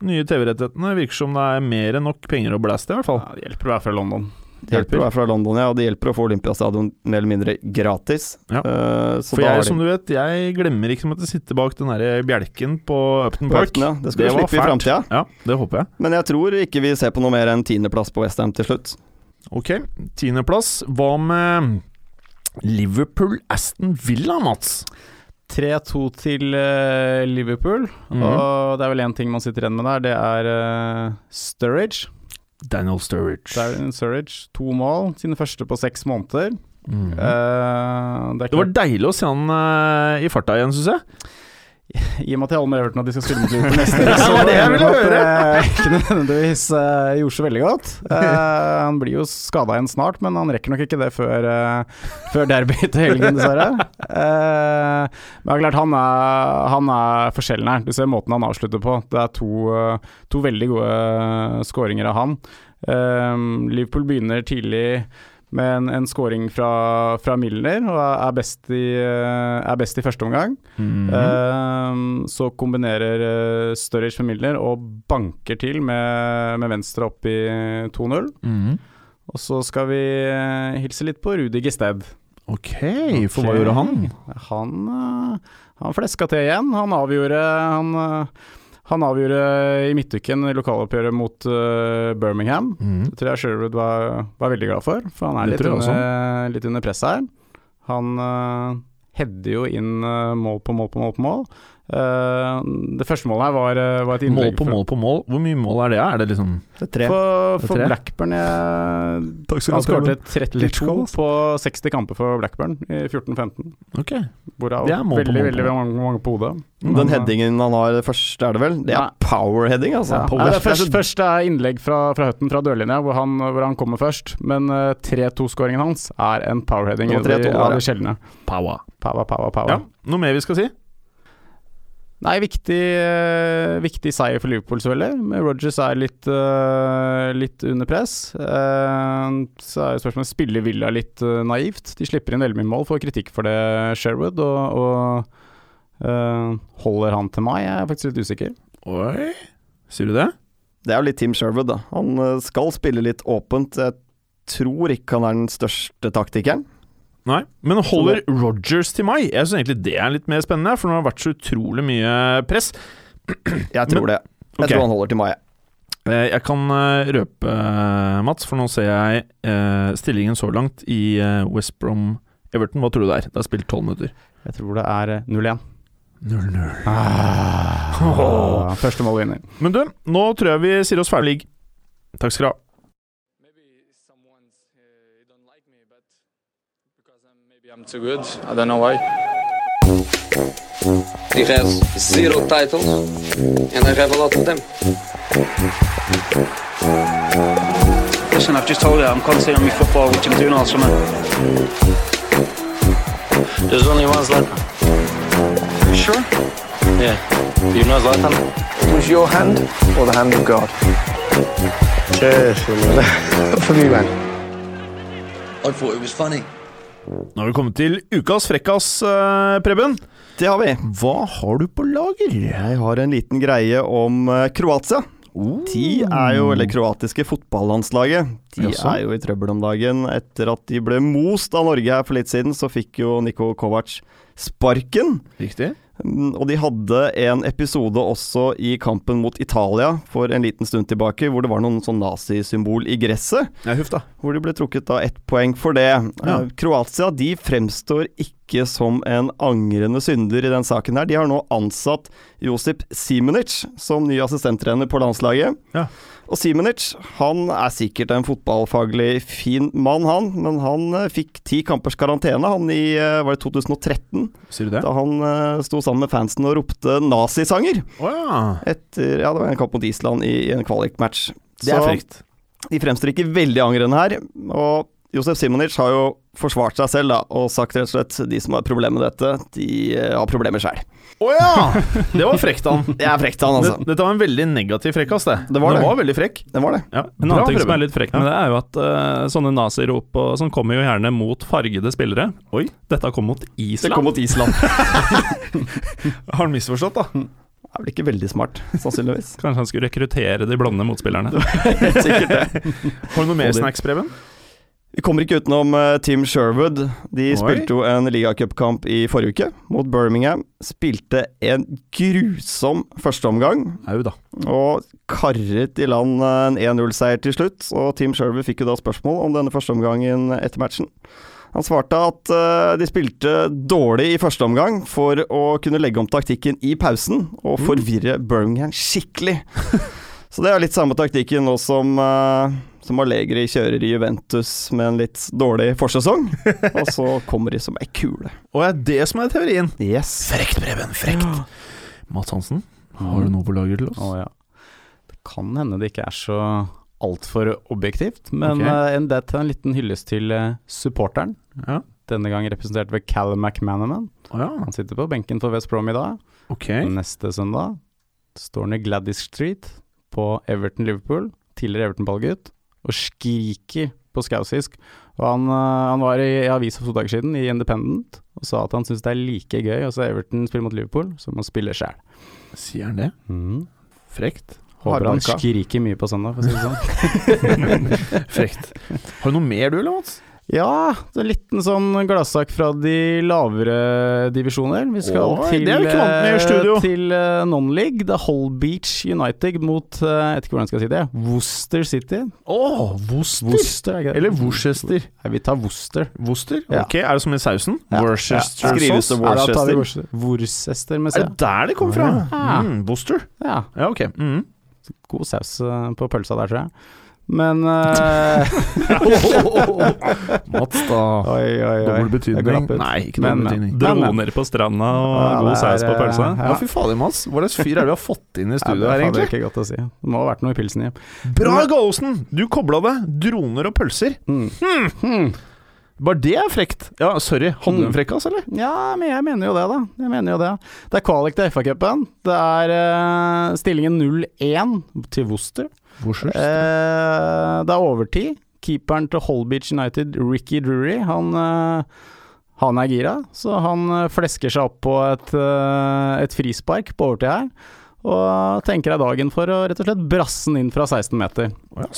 Nye TV-rettighetene virker som det er mer enn nok penger å blæste, i hvert fall. Ja, det hjelper å være fra London. Det hjelper å være fra London, ja, og det hjelper å få Olympiastadion mer eller mindre gratis. Ja. Uh, så For da jeg, som du vet, jeg glemmer ikke som at jeg sitter bak den der bjelken på Upton Park. Ja. Det skal Det du slippe i framtida. Ja, det håper jeg. Men jeg tror ikke vi ser på noe mer enn tiendeplass på Westham til slutt. Ok, tiendeplass. Hva med Liverpool-Aston Villa, Mats? 3-2 til eh, Liverpool, -hmm. og det er vel én ting man sitter igjen med der, det er eh, Sturridge. Daniel Sturridge. Daniel Sturridge, to mål, sine første på seks måneder. Mm. Uh, det Det var deilig å se han uh, i farta igjen, syns jeg. I og med at jeg holder med Everton at de skal spille mot Liverpool neste (laughs) år, så det jeg ville at høre. det ikke nødvendigvis eh, gjorde så veldig godt. Eh, han blir jo skada igjen snart, men han rekker nok ikke det før, uh, før derby til helgen, dessverre. Eh, men klart, han er, han er forskjellen her. Du ser måten han avslutter på. Det er to, eh, to veldig gode skåringer av han. Eh, Liverpool begynner tidlig med en, en scoring fra, fra Milner, og er best i, eh, er best i første omgang. Mm -hmm. uh, så kombinerer uh, Sturridge med Milner og banker til med, med venstre opp i 2-0. Mhm. Og så skal vi eh, hilse litt på Rudi Gested. Ok, for hva gjorde han? Han, eh, han fleska til igjen. Han avgjorde han, eh, han avgjorde i midtuken lokaloppgjøret mot uh, Birmingham. Mm. Det tror jeg Sherwood var, var veldig glad for, for han er litt under, litt under press her. Han uh, header jo inn uh, mål på mål på mål på mål. Eh, det første målet her var, eh, var et Mål på mål på mål. Hvor mye mål er det? Er det liksom Det er tre. For, Det er for tre. Blackburn jeg, Takk Han skårte 32 Let's go, ass. på 60 kamper for Blackburn i 14-15. Ok. Hvorav Det er mål på veldig, mål på veldig mange, mange på hodet. Den Men, Den headingen han har først, er det vel? Det er power-heading, altså. Ja. Power. Nei, det Blackburn. er først, først er innlegg fra, fra Høtten fra dørlinja, hvor han, hvor han kommer først. Men eh, 3-2-skåringen hans er en powerheading av var de, 3-2 av der, de sjeldne. Power. Power, power, power. Ja, noe mer vi skal si? Nei, viktig, eh, viktig seier for Liverpool, selvfølgelig. Men Rogers er litt, uh, litt under press. Uh, så er jo spørsmålet spiller Villa litt uh, naivt. De slipper inn veldig mye mål, får kritikk for det, Sherwood. Og, og eh, holder han til meg? Jeg er faktisk litt usikker. Oi, sier du det? Det er jo litt Team Sherwood, da. Han skal spille litt åpent. Jeg tror ikke han er den største taktikeren. Nei, men holder Rogers til mai? Jeg syns egentlig det er litt mer spennende, for nå har det vært så utrolig mye press. (clears throat) Jeg tror det. Jeg okay. tror han holder til mai. Eh, Jeg kan eh, røpe, eh, Mats, for nå ser jeg eh, stillingen så langt i eh, West Brom Everton. Hva tror du det er? Det er spilt tolv minutter. Jeg tror det er eh, 0-1. 0-0. Ah, (laughs) Første mål vinner. Men du, nå tror jeg vi sier oss ferdig. Takk skal du ha. I'm too good. I don't know why. He has zero titles, and I have a lot of them. Listen, I've just told you I'm concentrating on my football, which I'm doing all summer. There's only one Zlatan. Sure? Yeah. You know Zlatan? Was your hand or the hand of God? Cheers. (laughs) For me, man. I thought it was funny. Nå har vi kommet til ukas frekkas, eh, Preben. Det har vi. Hva har du på lager? Jeg har en liten greie om Kroatia. Kroatia. De er jo, eller kroatiske fotballandslaget, de Jaså. er jo i trøbbel om dagen. Etter at de ble most av Norge her for litt siden, så fikk jo Niko Kovac sparken. Riktig. Mm, Og de hadde en episode også i kampen mot Italia for en liten stund tilbake, hvor det var noen sånn nazisymbol i gresset. Ja, huff da. Hvor de ble trukket da ett poeng for det. Ja. Eh, Kroatia de fremstår ikke som en angrende synder i den saken her. De har nå ansatt Josip Simenic som ny assistenttrener på landslaget. Ja. Og Simenic han er sikkert en fotballfaglig fin mann, han. Men han eh, fikk ti kampers karantene han i eh, var det 2013. Sier du det? Da han eh, sto sammen med fansen og ropte nazisanger. Oh, ja. Etter, ja, det var en kamp mot Island i, i en kvalikmatch. Det er frekt. de fremstår ikke veldig angrende her. Og Josef Simonic har jo forsvart seg selv da, og sagt rett og slett de som har problemer med dette, de eh, har problemer sjøl. Å ja! Det var frekt, han. (laughs) Det er frekt, han altså. Det- Dette var en veldig negativ frekkas, det. Det var det. det. var veldig frekk. Det var det. Ja, En bra, annen ting som er litt frekk med det, er jo at uh, sånne nazirop og sånn kommer jo gjerne mot fargede spillere. Oi. Dette kom mot Island. Det kom mot Island. (laughs) Har han misforstått, da? Det er vel ikke veldig smart, sannsynligvis. Kanskje han skulle rekruttere de blonde motspillerne. (laughs) Helt sikkert det. Har du noe mer i. snacks, Preben? Vi kommer ikke utenom Tim Sherwood. De Oi. spilte jo en ligacupkamp i forrige uke mot Birmingham. Spilte en grusom førsteomgang. Og karret i land en 1-0-seier til slutt. Og Tim Sherwood fikk jo da spørsmål om denne førsteomgangen etter matchen. Han svarte at eh, de spilte dårlig i første omgang for å kunne legge om taktikken i pausen og forvirre Birmingham skikkelig. (laughs) Så det er litt samme taktikken nå som, uh, som Allegri kjører i Juventus med en litt dårlig forsesong. (laughs) og så kommer de som ei kule. Og er det som er teorien? Yes. Frekt, Preben. Frekt. Mats Hansen, har du noe på lager til oss? Å ja. Det kan hende det ikke er så altfor objektivt, men okay. uh, det er en liten hyllest til eh, supporteren. Ja. Denne gang representert ved Callum McManaman. Oh, ja. Han sitter på benken for West Brom i dag. Okay. Neste søndag står han i Gladys Street på Everton-Liverpool, tidligere Everton-ballgutt, og skriker på skausisk. Og han, eh, han var i, i avisa for to dager siden, i Independent, og sa at han syns det er like gøy å se Everton spille mot Liverpool som å spille sjæl. Sier han det? Frekt. Håper han skriker mye på søndag, for å si det sånn. (laughs) Frekt. Har du noe mer du, eller, Mats? Ja, det en liten sånn gladsak fra de lavere divisjoner. Vi skal Åh, til, det eh, til eh, non-league. Det er Hull Beach United mot eh, Jeg vet ikke hvordan jeg skal si det. Worcester City. Å, Worcester. Worcester, er? Eller Worcester. Nei, vi tar Worcester. Worcester? Ja. Ok, er det som i sausen? Ja. Worcester Skrives det? Ja, da tar vi Worcester? Worcester. Worcester med C. Er det der det kom fra? Ja. Mm, Worcester. Ja, Ja, ok. Mm. god saus på pølsa der, tror jeg. Men eh, (laughs) Mats, da. Oi, oi, oi. Dobbel betydning. Nei, ikke Men, dobbel betydning. Men, men. Droner på stranda og Ja, god det saus er, på pølsa. Ja, Ja, fy fader, Mats. Hva slags fyr er det vi har fått inn i studio det her, er fader egentlig? ikke godt å si. Det må ha vært noe i pilsen i. Bra, Gallosen! Du kobla det. Droner og pølser. Mm. Hmm. Bare det er frekt. Ja, sorry. Hadde du en Mm. frekkas, eller? Ja, men jeg mener jo det, da. Jeg mener jo det. Det er kvalik til FA-cupen. Det er uh, stillingen 0-1 til Worcester. Uh, det er overtid. Keeperen til Holbeach United, Ricky Drury, han, uh, han er gira. Så han flesker seg opp på et, et frispark på overtid her. Og tenker deg dagen for å rett og slett brasse den inn fra 16 meter.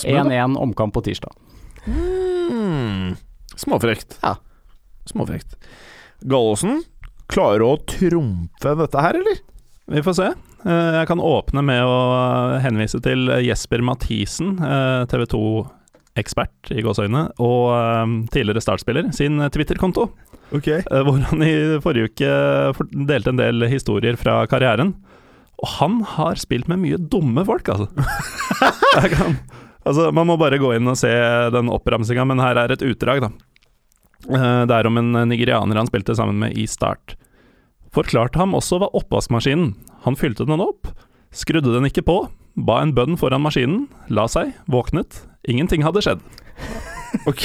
1-1 omkamp på tirsdag. Småfrekt. Ja. Småfrekt. Gallosen, klarer å trumfe dette her, eller? Vi får se. Eh, Jeg kan åpne med å henvise til Jesper Mathisen, eh, TV 2-ekspert i gåseøyne, og eh, tidligere startspiller, sin Twitter-konto. Ok. eh, Hvor han i forrige uke delte en del historier fra karrieren. Og han har spilt med mye dumme folk, altså. (laughs) Jeg kan, altså man må bare gå inn og se den oppramsinga, men her er et utdrag, da. Eh, Det er om en nigerianer han spilte sammen med i Start. Forklarte ham også hva oppvaskmaskinen. Han fylte den opp, skrudde den ikke på, ba en bønn foran maskinen, la seg, våknet. Ingenting hadde skjedd. (laughs) Ok.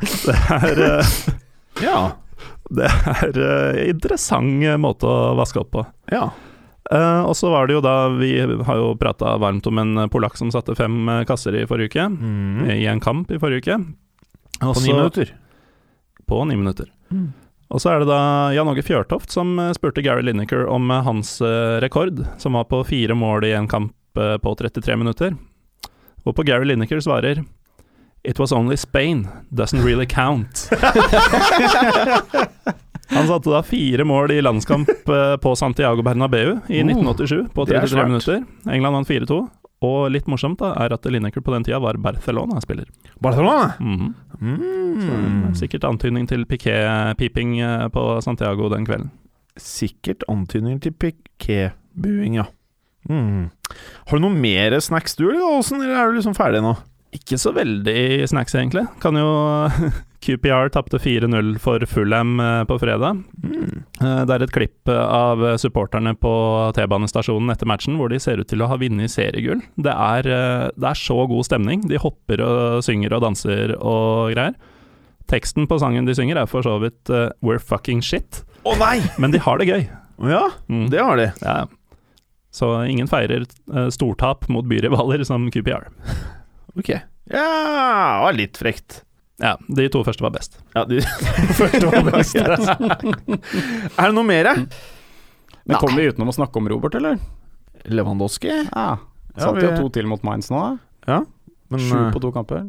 Det er eh, Ja. Det er en interessant måte å vaske opp på. Ja. Uh, og så var det jo da Vi har jo prata varmt om en polakk som satte fem eh, kasser i forrige uke. Mm. I en kamp i forrige uke. På Og ni minutter. På ni minutter. Mm. Og så er det da Jan Åge Fjørtoft som eh, spurte Gary Lineker om eh, hans eh, rekord, som var på fire mål i en kamp på 33 minutter. Og på Gary Lineker svarer It was only Spain, doesn't really count. (laughs) Han satte da fire mål i landskamp på Santiago Bernabeu i Oh, 1987 på er 33 minutter. England vant 4-2. Og litt morsomt da er at Lineker på den tida var Barcelona-spiller. Barcelona? Mhm. Mm. Sikkert antydning til Piqué-piping eh, på Santiago den kvelden. Sikkert antydning til piké-buing, ja. Mm. Har du noe mer snacks du, eller eller er du liksom ferdig nå? Ikke så veldig snacks, egentlig. Kan jo (laughs) QPR tapte 4-0 for Fulham eh, på fredag. Mm. Eh, Det er et klipp eh, av supporterne på T-banestasjonen etter matchen hvor de ser ut til å ha vunnet seriegull. Det er, det er så god stemning. De hopper og synger og danser og greier. Teksten på sangen de synger er for så vidt uh, 'We're fucking shit', Å nei! men de har det gøy. Ja, Mm. det har de. Ja. Så ingen feirer uh, stortap mot byrivaler som QPR. (laughs) Ok. Ja, litt frekt. Ja, de to første var best. Ja, de (laughs) første var best. (laughs) er det noe mer? Men kommer vi utenom å snakke om Robert, eller? Lewandowski? Ja. Ja, vi- jo to til mot Mainz nå, da. Men Sju eh, på to kamper.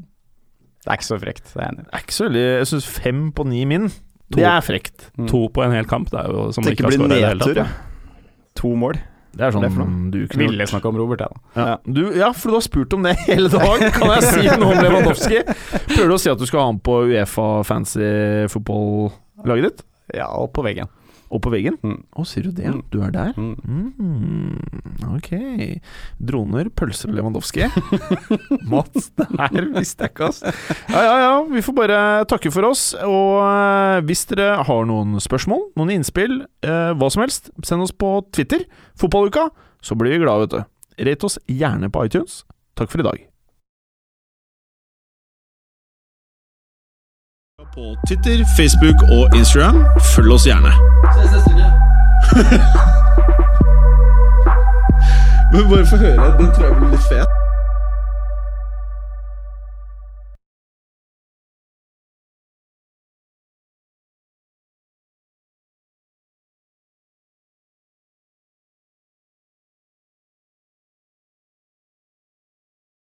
Det er ikke så frekt, det er jeg enig i. det er ikke så veldig Jeg syns fem på ni min, det er frekt. Mm. To på en hel kamp, det er jo som Det ikke ikke blir nedtur, To mål. Det er sånn Det er du kunne Ville snakke om Robert, jeg, da. Ja. Du, ja, for du har spurt om det (laughs) hele dag. Kan jeg si noe om Lewandowski? Prøver du å si at du skal ha ham på Uefa fancy football-laget ditt? Ja, og på veggen. Og på veggen? Å, Mm. sier du det? Mm. Du er der? Mm. Mm, ok. Droner, pølser og Lewandowski. (laughs) Mats, det her visste jeg ikke, ass. Ja, ja, ja. Vi får bare takke for oss. Og eh, hvis dere har noen spørsmål, noen innspill, eh, hva som helst, send oss på Twitter. Fotballuka. Så blir vi glade, vet du. Rate oss gjerne på iTunes. Takk for i dag. På Twitter, Facebook og Instagram. Følg oss gjerne. Ses neste uke. Men bare få høre. Den tror jeg blir litt fet.